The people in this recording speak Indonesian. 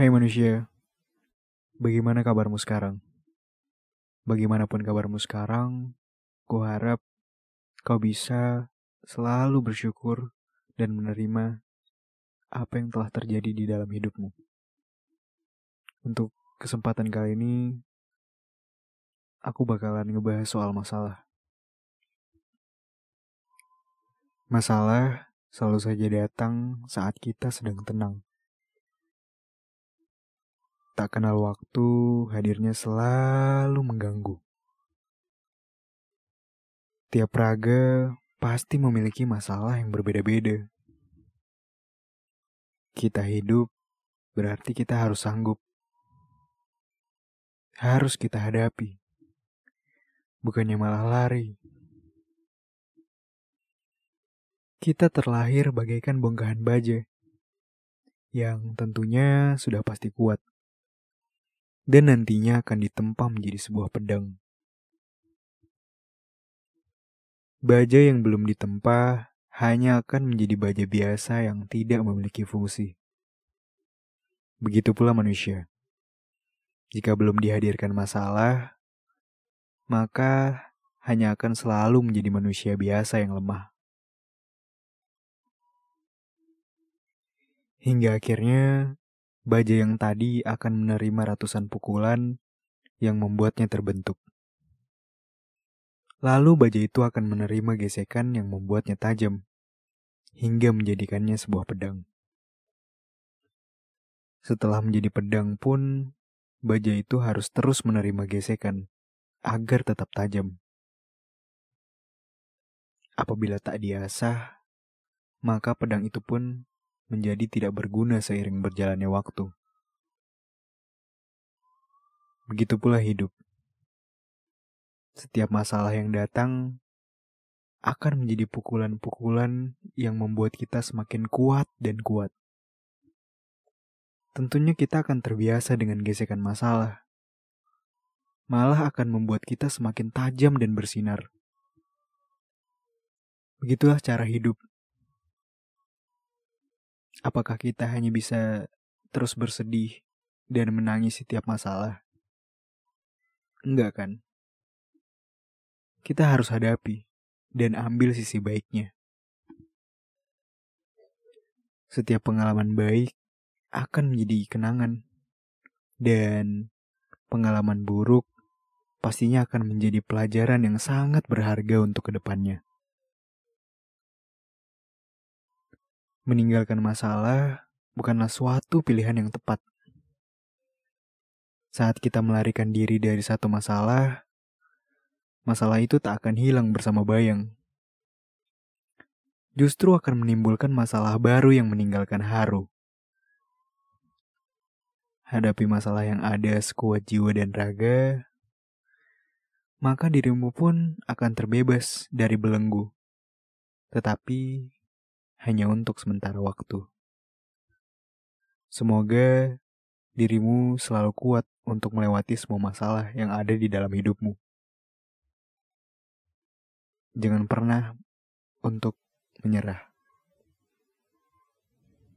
Hai manusia, bagaimana kabarmu sekarang? Bagaimanapun kabarmu sekarang, ku harap kau bisa selalu bersyukur dan menerima apa yang telah terjadi di dalam hidupmu. Untuk kesempatan kali ini, aku bakalan ngebahas soal masalah. Masalah selalu saja datang saat kita sedang tenang. Tak kenal waktu, hadirnya selalu mengganggu. Tiap raga pasti memiliki masalah yang berbeda-beda. Kita hidup berarti kita harus sanggup. Harus kita hadapi. Bukannya malah lari. Kita terlahir bagaikan bongkahan baja yang tentunya sudah pasti kuat dan nantinya akan ditempa menjadi sebuah pedang. Baja yang belum ditempa hanya akan menjadi baja biasa yang tidak memiliki fungsi. Begitu pula manusia. Jika belum dihadirkan masalah, maka hanya akan selalu menjadi manusia biasa yang lemah. Hingga akhirnya, baja yang tadi akan menerima ratusan pukulan yang membuatnya terbentuk. Lalu baja itu akan menerima gesekan yang membuatnya tajam, hingga menjadikannya sebuah pedang. Setelah menjadi pedang pun, baja itu harus terus menerima gesekan agar tetap tajam. Apabila tak diasah, maka pedang itu pun menjadi tidak berguna seiring berjalannya waktu. Begitu pula hidup. Setiap masalah yang datang akan menjadi pukulan-pukulan yang membuat kita semakin kuat dan kuat. Tentunya kita akan terbiasa dengan gesekan masalah. Malah akan membuat kita semakin tajam dan bersinar. Begitulah cara hidup Apakah kita hanya bisa terus bersedih dan menangis setiap masalah? Enggak kan? Kita harus hadapi dan ambil sisi baiknya. Setiap pengalaman baik akan menjadi kenangan, dan pengalaman buruk pastinya akan menjadi pelajaran yang sangat berharga untuk ke depannya. Meninggalkan masalah bukanlah suatu pilihan yang tepat. Saat kita melarikan diri dari satu masalah, masalah itu tak akan hilang bersama bayang. Justru akan menimbulkan masalah baru yang meninggalkan haru. Hadapi masalah yang ada sekuat jiwa dan raga, maka dirimu pun akan terbebas dari belenggu. Tetapi hanya untuk sementara waktu. Semoga dirimu selalu kuat untuk melewati semua masalah yang ada di dalam hidupmu. Jangan pernah untuk menyerah.